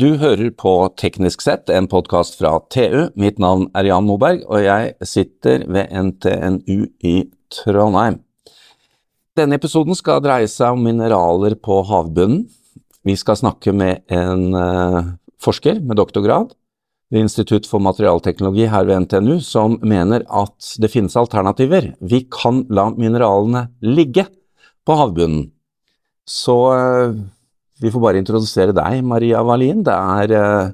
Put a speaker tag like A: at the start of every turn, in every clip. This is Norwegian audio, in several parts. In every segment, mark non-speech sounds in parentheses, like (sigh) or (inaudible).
A: Du hører på Teknisk sett, en podkast fra TU. Mitt navn er Jan Moberg, og jeg sitter ved NTNU i Trondheim. Denne episoden skal dreie seg om mineraler på havbunnen. Vi skal snakke med en uh, forsker med doktorgrad ved Institutt for materialteknologi her ved NTNU, som mener at det finnes alternativer. Vi kan la mineralene ligge på havbunnen. Så uh, vi får bare introdusere deg, Maria Wallin. Det er eh,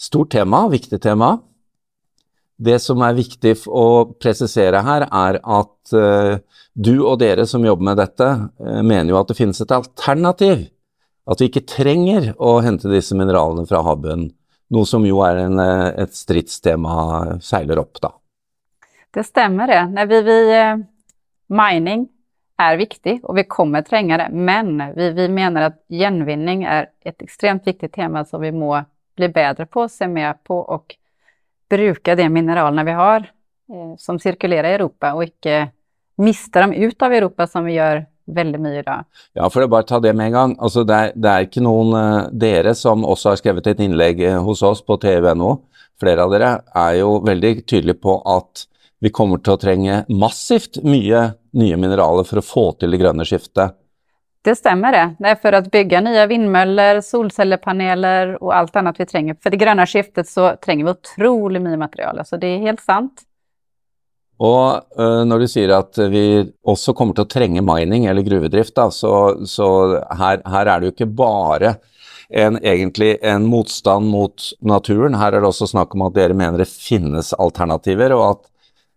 A: stort tema, viktig tema. Det som er viktig å presisere her, er at eh, du og dere som jobber med dette, eh, mener jo at det finnes et alternativ. At vi ikke trenger å hente disse mineralene fra havbunnen. Noe som jo er en, et stridstema seiler opp, da.
B: Det stemmer det. Når vi, vi mining er viktig og vi kommer trenge det. Men vi, vi, mener at gjenvinning er et ekstremt viktig tema som vi må bli bedre på, se mer på og bruke de mineralene vi har eh, som sirkulerer i Europa, og ikke miste dem ut av Europa, som vi gjør veldig mye i dag.
A: Ja, for å bare ta det med en gang. Altså, det, er, det er ikke noen uh, Dere som også har skrevet et innlegg uh, hos oss på tv.no, flere av dere er jo veldig tydelige på at vi kommer til å trenge massivt mye nye mineraler for å få til det grønne skiftet.
B: Det stemmer det. Det er for å bygge nye vindmøller, solcellepaneler og alt annet vi trenger. For det grønne skiftet så trenger vi utrolig mye materiale, så det er helt sant.
A: Og uh, når du sier at vi også kommer til å trenge mining eller gruvedrift, da, så, så her, her, er det jo ikke bare en, egentlig en motstand mot naturen. Her er det også snakk om at dere mener det finnes alternativer, og at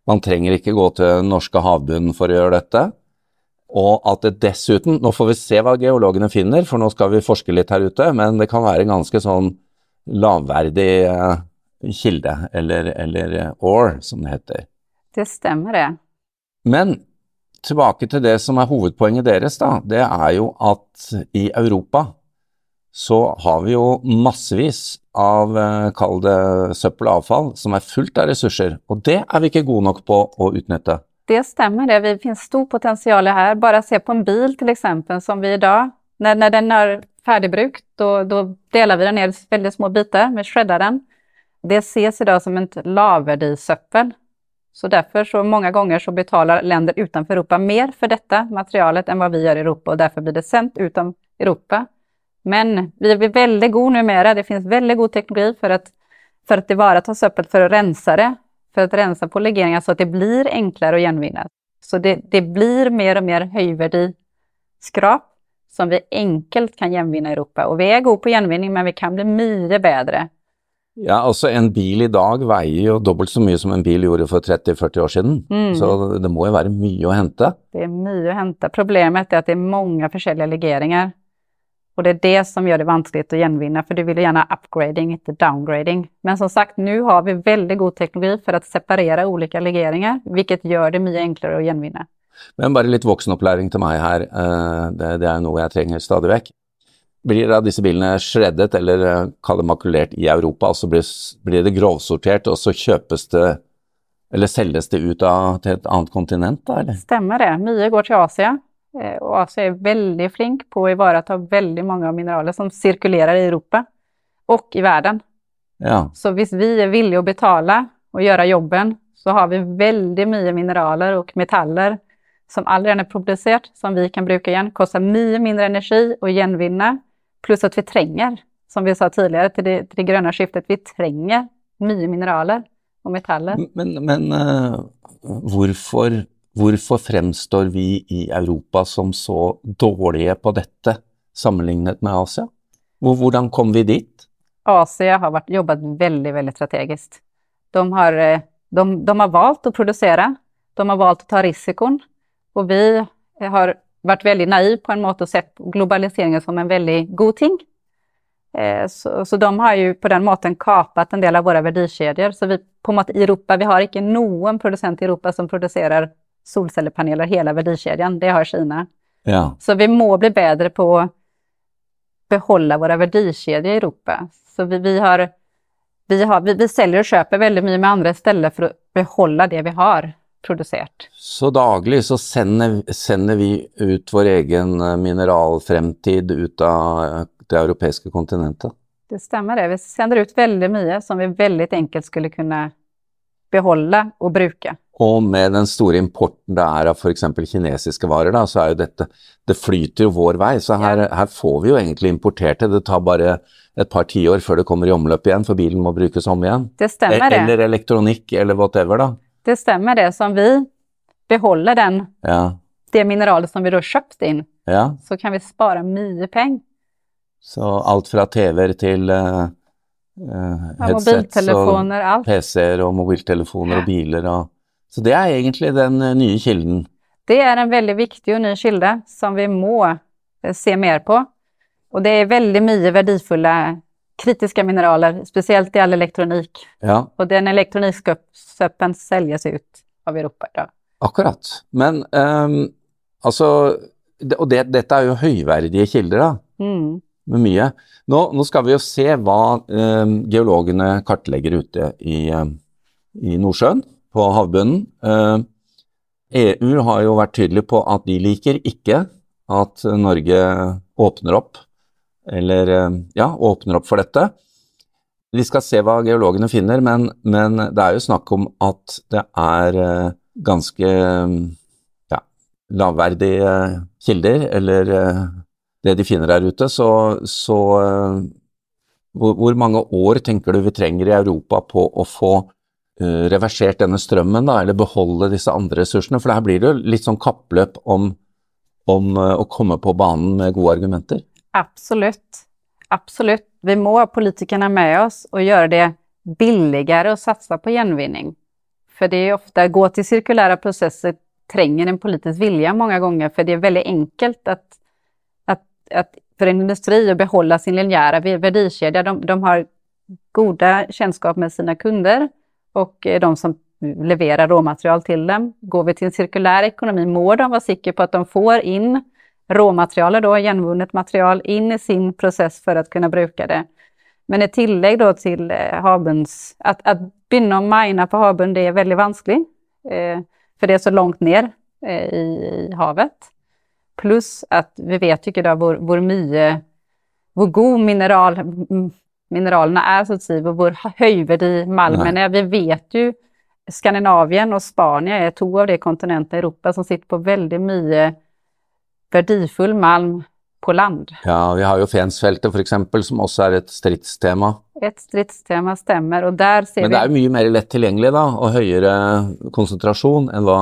A: man trenger ikke gå til norske havbunnen for å gjøre dette. Og at det dessuten Nå får vi se hva geologene finner, for nå skal vi forske litt her ute, men det kan være en ganske sånn lavverdig uh, kilde, eller, eller uh, ore, som det heter.
B: Det stemmer, det.
A: Men tilbake til det som er hovedpoenget deres, da. Det er jo at i Europa så har vi jo massevis av, eh, kall det søppel og avfall, som er fullt av ressurser. Og det er vi ikke gode nok på å utnytte.
B: Det stemmer, det. Vi finnes stort potensial her. Bare se på en bil f.eks. som vi i dag Når, når den er ferdigbrukt, da deler vi den ned i veldig små biter. Vi shredder den. Det ses i dag som et lavverdisøppel. Så derfor så mange ganger så betaler länder utenfor Europa mer for dette materialet enn hva vi gjør i Europa, og derfor blir det sendt utenfor Europa men vi er veldig gode numera. Det finnes veldig god teknologi for att, för att tillvarata söpplet, for å rense det, for å rense på legeringar så at det blir enklere å gjenvinne. Så det, det blir mer og mer høyverdig skrap som vi enkelt kan gjenvinne i Europa. Og vi er gode på gjenvinning, men vi kan bli mye bedre.
A: Ja, altså en bil i dag veier jo dobbelt så mye som en bil gjorde for 30-40 år siden. Mm. Så det må jo være mye å hente.
B: Det er mye å hente. Problemet er at det er mange forskjellige legeringer. Og det er det som gjør det vanskelig å gjenvinne, for du vil gjerne ha upgrading, ikke downgrading. Men som sagt, nå har vi veldig god teknologi for å separere ulike legeringer, hvilket gjør det mye enklere å gjenvinne.
A: Men bare litt voksenopplæring til meg her, eh, det, det er noe jeg trenger stadig vekk. Blir da disse bilene shreddet eller eh, kall det makulert i Europa, Altså så blir, blir det grovsortert, og så kjøpes det eller selges det ut av, til et annet kontinent, da, eller?
B: Stemmer det. Mye går til Asia. Eh, og Asia er veldig flink på å ivareta veldig mange av mineraler som sirkulerer i Europa og i verden.
A: Ja.
B: Så hvis vi er villige å betale og gjøre jobben, så har vi veldig mye mineraler og metaller som allerede er produsert, som vi kan bruke igjen. Koster mye mindre energi å gjenvinne, pluss at vi trenger, som vi sa tidligere, til det, til det grønne skiftet, vi trenger mye mineraler og metaller.
A: Men, men uh, hvorfor Hvorfor fremstår vi i Europa som så dårlige på dette sammenlignet med Asia? Hvordan kom vi dit?
B: Asia har vært, jobbet veldig veldig strategisk. De har, eh, de, de har, valgt å produsere, de har valgt å ta risikoen. Og vi har vært veldig naive på en måte og sett globaliseringen som en veldig god ting. Eh, så, så, de har jo på den måten kapet en del av våre verdikjeder. Så vi på en måte Europa, vi har ikke noen produsent i Europa som produserer solcellepaneler hele verdikjeden. Det har Kina.
A: Ja.
B: Så vi må bli bedre på å beholde våre verdikjeder i Europa. Så vi, vi, har, vi, har, vi, vi selger og kjøper veldig mye med andre steder for å beholde det vi har produsert.
A: Så daglig så sender, sender vi ut vår egen eh, mineralfremtid ut av det europeiske kontinentet?
B: Det stemmer det. Vi sender ut veldig mye som vi veldig enkelt skulle kunne beholde og bruke.
A: Og med den store importen det er av f.eks. kinesiske varer, da, så er jo dette Det flyter jo vår vei. Så her, her får vi jo egentlig importert det. Det tar bare et par tiår før det kommer i omløp igjen, for bilen må brukes om igjen.
B: Det stemmer det.
A: Eller elektronikk, eller whatever, da.
B: Det stemmer det. Som vi beholder den,
A: Ja.
B: det mineralet som vi da kjøpte inn,
A: ja.
B: så kan vi spare mye penger.
A: Så alt fra TV-er til uh,
B: uh,
A: headsets og
B: mobiltelefoner.
A: PC-er og mobiltelefoner og biler og Så det er egentlig den eh, nye kilden.
B: Det er en veldig viktig og ny kilde som vi må eh, se mer på. Og det er veldig mye verdifulle kritiske mineraler, spesielt i all elektronikk.
A: Ja,
B: Og den elektronikksøppen selges ut av Europa i dag.
A: akkurat. Men um, altså Og det, dette er jo høyverdige kilder, da.
B: Mm.
A: med mye. Nå, nå skal vi jo se hva um, geologene kartlegger ute i, um, i Nordsjøen, på havbunnen. Eh, EU har jo vært tydelig på at de liker ikke at Norge åpner opp, eller eh, ja, åpner opp for dette. Vi skal se hva geologene finner, men, men det er jo snakk om at det er eh, ganske ja, lavverdige kilder, eller det de finner der ute, så, så hvor, hvor mange år tenker du vi trenger i Europa på å få reversert denne strømmen, da, eller beholde disse andre ressursene? For her blir det jo litt sånn kappløp om, om eh, å komme på banen med gode argumenter.
B: Absolutt. Absolutt. Vi må ha politikerne med oss og gjøre det billigere å satse på gjenvinning. For det er ofte gå til sirkulære prosesser trenger en politisk vilje mange ganger, for det er veldig enkelt at, at, at for en industri å beholde sin linjære verdikjede. De, de har gode kjennskap med sine kunder og eh, de som leverer råmaterial til dem. Går vi til en sirkulær økonomi, må de være sikre på at de får inn råmaterialet, då, gjenvunnet material, inn i sin prosess for å kunne bruke det. Men i tillegg da, til havbunds havbunns... At, begynne å mine på havbunnen, det er veldig vanskelig. Eh, for det er så langt ned eh, i, i havet. Pluss at vi vet ikke da hvor, hvor mye Hvor god mineral, mineralene er, og hvor høyverdig malmen er. Vi vet jo Skandinavien og Spania er to av de kontinentene i Europa som sitter på veldig mye verdifull malm på land.
A: Ja, vi har jo Fensfeltet f.eks., som også er et stridstema.
B: Et stridstema stemmer, og der ser
A: Men det er jo mye mer lett tilgjengelig da, og høyere konsentrasjon enn hva,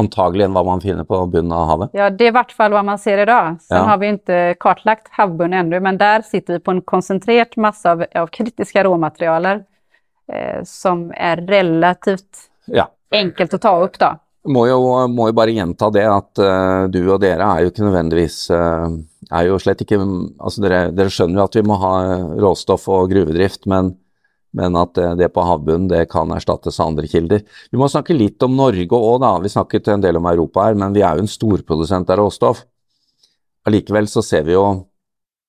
A: antagelig enn hva man finner på bunnen av havet.
B: Ja, det er i hvert fall hva man ser i dag. Sen
A: Ja.
B: har vi ikke kartlagt havbunnen ennå, men der sitter vi på en konsentrert masse av, av kritiske råmaterialer eh, som er relativt
A: Ja.
B: enkelt å ta opp, da.
A: Må jo, må jo bare gjenta det at uh, du og dere er jo ikke nødvendigvis uh, er jo slett ikke altså dere, dere skjønner jo at vi må ha råstoff og gruvedrift, men, men at eh, det på havbunnen det kan erstattes av andre kilder. Vi må snakke litt om Norge òg, da. Vi snakket en del om Europa her, men vi er jo en storprodusent av råstoff. Allikevel så ser vi jo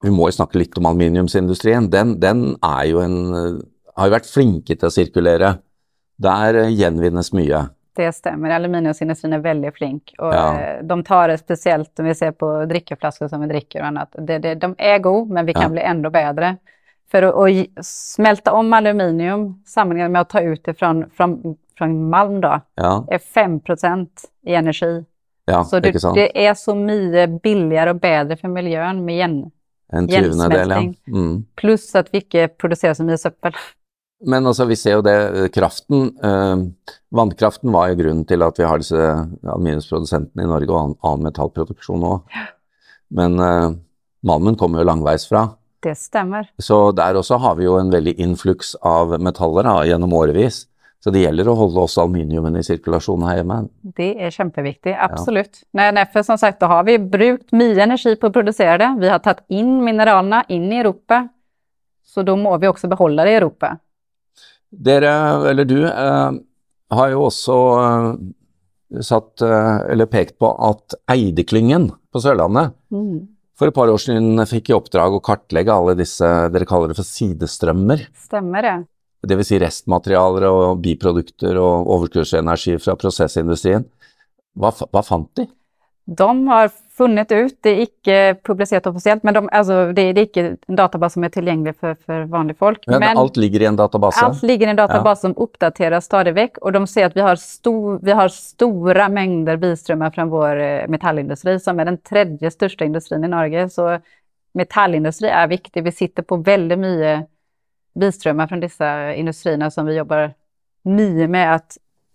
A: Vi må jo snakke litt om aluminiumsindustrien. Den, den er jo en eh, Har jo vært flinke til å sirkulere. Der eh, gjenvinnes mye.
B: Det stemmer. Aluminiumsindustrien er veldig flink. Og
A: Ja.
B: de tar det spesielt når vi ser på drikkeflasker som vi drikker og annet. De er gode, men vi kan
A: Ja.
B: bli enda bedre. Å gi- smelte om aluminium sammenlignet med å ta ut det fra, från, från malm, då,
A: Ja,
B: är 5 i energi.
A: ja
B: Så det, det er så mye billigere og bedre for miljøet med gjen,
A: del, ja.
B: gjensmelting.
A: Mm.
B: pluss at vi ikke produserer så mye søppel.
A: Men altså, vi ser jo det, eh, kraften eh, Vannkraften var jo grunnen til at vi har disse aluminiumsprodusentene i Norge og annen, annen metallproduksjon òg. Men eh, malmen kommer jo langveis fra.
B: Det stemmer.
A: Så der også har vi jo en veldig influks av metaller da, gjennom årevis. Så det gjelder å holde også aluminiumen i sirkulasjon her hjemme.
B: Det er kjempeviktig, absolutt. Nei, nei, for som sagt, da har vi brukt mye energi på å produsere det. Vi har tatt inn mineralene inn i Europa, så da må vi også beholde det i Europa.
A: Dere, eller du, eh, har jo også eh, satt, eh, eller pekt på at Eideklyngen på Sørlandet for et par år siden fikk i oppdrag å kartlegge alle disse, dere kaller det for sidestrømmer.
B: Stemmer det?
A: Dvs. Si restmaterialer og biprodukter og overskuddsenergi fra prosessindustrien. Hva, hva fant de?
B: De har funnet ut, det er ikke publisert offisielt, men de, altså, det, det, er ikke en database som er tilgjengelig for, for vanlige folk.
A: Men,
B: men
A: alt ligger i en database?
B: Alt ligger i en database som oppdateres stadig vekk, og de ser at vi har, stor, vi har store mengder bistrømmer fra vår eh, metallindustri, som er den tredje største industrien i Norge. Så metallindustri er viktig. Vi sitter på veldig mye bistrømmer fra disse industriene som vi jobber mye med å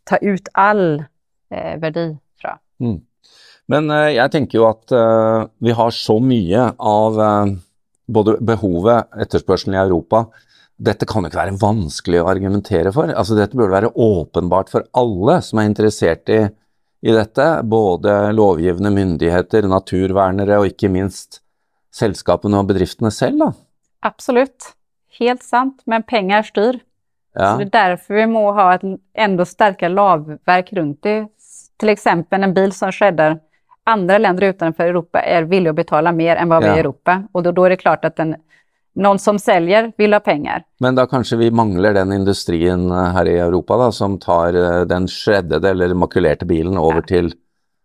B: ta ut all eh, verdi fra.
A: Mm. Men eh, jeg tenker jo at eh, vi har så mye av eh, både behovet, etterspørselen i Europa. Dette kan jo ikke være vanskelig å argumentere for. Altså, dette burde være åpenbart for alle som er interessert i, i dette. Både lovgivende myndigheter, naturvernere og ikke minst selskapene og bedriftene selv. Da.
B: Absolutt. Helt sant. Men penger styr.
A: Ja.
B: Så det er derfor vi må ha et enda sterkere lovverk rundt det. F.eks. en bil som skjedder andre länder utenfor Europa er villig å betale mer enn hva vi
A: Ja.
B: er i Europa. Og då, då är det klart at den, någon som säljer vill ha pengar.
A: Men da kanskje vi mangler den industrien eh, her i Europa da, som tar eh, den shreddede eller makulerte bilen over til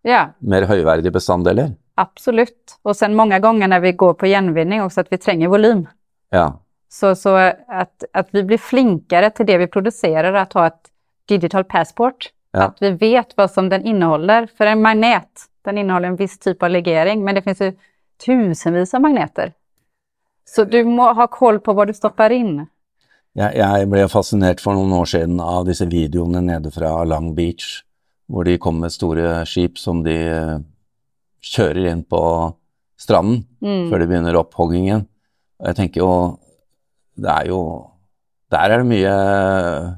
B: Ja,
A: mer høyverdige bestanddeler?
B: absolutt. Og sen mange ganger når vi går på gjenvinning også at vi trenger volym.
A: Ja.
B: Så, så at, at vi blir flinkere til det vi produserer, at ha et digital passport.
A: Ja.
B: At vi vet hva som den inneholder. For en magnet, den inneholder en viss type av legering, men det finnes jo tusenvis av magneter. Så du må ha koll på hva du stopper inn.
A: Jeg, jeg ble fascinert for noen år siden av disse videoene nede fra Long Beach, hvor de kom med store skip som de eh, kjører inn på stranden
B: Mm.
A: før de begynner opphoggingen. Og jeg tenker jo, det er jo Der er det mye,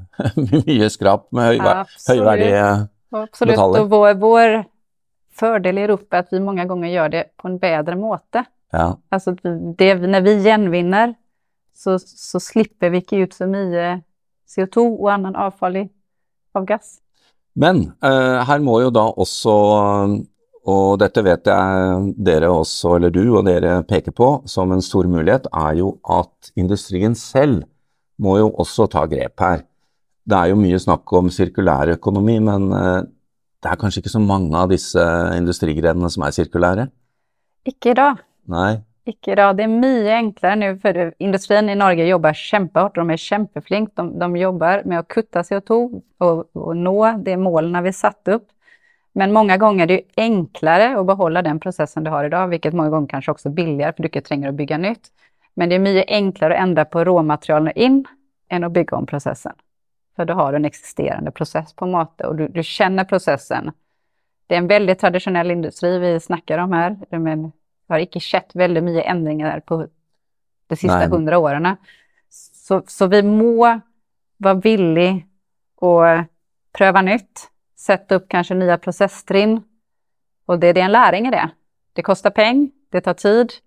A: (laughs) mye skrap med
B: høy,
A: høyverdige
B: Absolutt.
A: Metaller.
B: Og vår, vår fordel i Europa er at vi mange ganger gjør det på en bedre måte.
A: Ja.
B: Altså, det, når vi gjenvinner, så, så slipper vi ikke ut så mye CO2 og annen avfall av gass.
A: Men eh, her må jo da også, og dette vet jeg dere også, eller du og dere peker på som en stor mulighet, er jo at industrien selv må jo også ta grep her. Det er jo mye snakk om sirkulær økonomi, men eh, det er kanskje ikke så mange av disse industrigrenene som er sirkulære?
B: Ikke i dag.
A: Nei.
B: Ikke i dag. Det er mye enklere nå, for industrien i Norge jobber kjempehardt. De er kjempeflinke. De, de jobber med å kutte CO2 og, og nå de målene vi satte opp. Men mange ganger er det enklere å beholde den prosessen du har i dag, hvilket mange ganger kanskje også billigere, for du ikke trenger å bygge nytt. Men det er mye enklere å endre på råmaterialene inn enn å bygge om prosessen. For da har du en eksisterende prosess på en måte, og du, du kjenner prosessen. Det er en veldig tradisjonell industri vi snakker om her. Men det har ikke skjedd veldig mye endringer på de siste
A: Nei.
B: årene. Så, så vi må være villige å prøve nytt. Sette opp kanskje nye prosesstrinn. Og det, det er en læring i det. Det koster penger, det tar tid.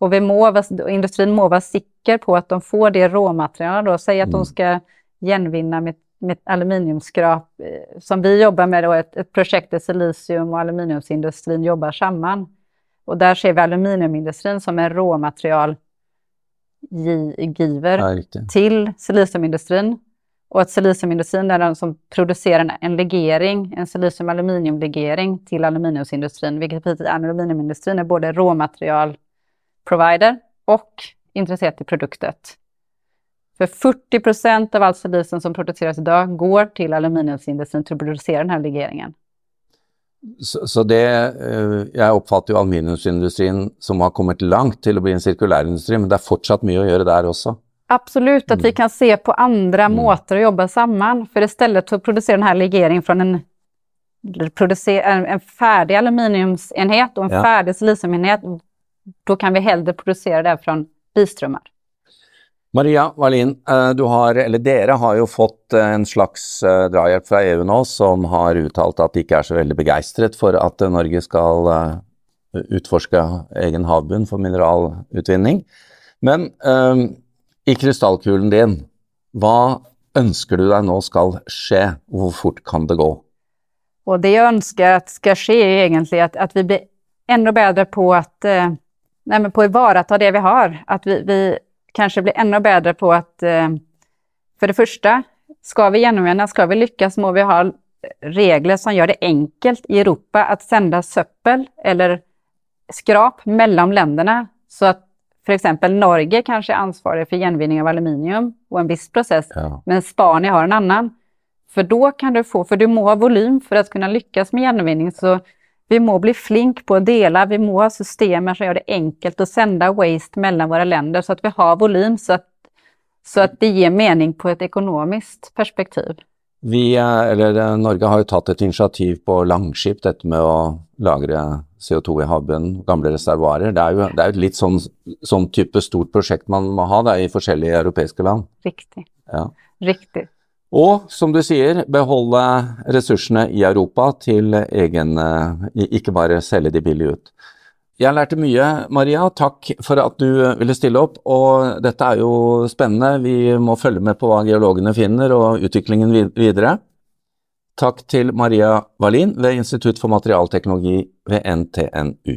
B: Og vi må, være- industrien må være sikker på at de får det råmaterialet. Si at
A: Mm.
B: de skal gjenvinne med, med aluminiumskrap, eh, som vi jobber med, et, et prosjekt der silisium og aluminiumsindustrien jobber sammen. Og der ser vi aluminiumindustrien som en råmaterialgiver
A: er
B: til silisiumindustrien. Og at silisiumindustrien er den som produserer en, en legering, en silisium-aluminiumlegering til aluminiumsindustrien. Hvilket betyr at aluminiumindustrien er både råmaterialprovider og intresserad i produktet. For 40 av all silisium som produseres i dag, går til aluminiumsindustrien til å produsere denne legeringen.
A: Så, så det eh, Jeg oppfatter jo aluminiumsindustrien som har kommet langt til å bli en sirkulærindustri, men det er fortsatt mye å gjøre der også.
B: Absolut, at vi kan se på andre
A: Mm.
B: måter å jobbe sammen. For i stedet for å produsere denne legeringen fra en, produser, en, en ferdig aluminiumsenhet og en
A: Ja.
B: ferdig silisiumenhet, da kan vi heller produsere det fra bistrømmer.
A: Maria Wallin, eh, du har, eller dere har jo fått eh, en slags eh, drahjelp fra EU nå, som har uttalt at de ikke er så veldig begeistret for at Norge skal utforske egen havbunn for mineralutvinning. Men um, i krystallkulen din, hva ønsker du deg nå skal skje? Hvor fort kan det gå?
B: Og det jeg ønsker at skal skje, er egentlig at, at vi blir enda bedre på at eh, nej, men på å ivarata det vi har. At vi, vi kanskje blir enda bedre på at eh, For det første, skal vi gjennomgjennom, skal vi lyckas, må vi ha regler som gjør det enkelt i Europa att sända søppel eller skrap mellom länderna. så at exempel Norge kanskje er ansvarig for genvinning av aluminium og en viss prosess,
A: Ja.
B: men Spania har en annen. For da kan du få, for du må ha volym for å kunne lyckas med genvinning, så vi må bli flink på å dele, vi må ha systemer som gjør det enkelt å sende waste mellom våre länder, så at vi har volym, så så at det gir mening på et økonomisk perspektiv.
A: Vi, eller eh, Norge har jo tatt et initiativ på Langskip, dette med å lagre CO2 i havbunnen, gamle reservoarer. Det er jo, det er jo litt sånn, sånn type stort prosjekt man må ha da, i forskjellige europeiske land.
B: Riktig.
A: Ja.
B: Riktig.
A: Og som du sier, beholde ressursene i Europa til egen eh, Ikke bare selge de billig ut. Jeg lærte mye, Maria. Takk for at du ville stille opp. Og dette er jo spennende. Vi må følge med på hva geologene finner og utviklingen videre. Takk til Maria Wallin ved Institutt for materialteknologi ved NTNU.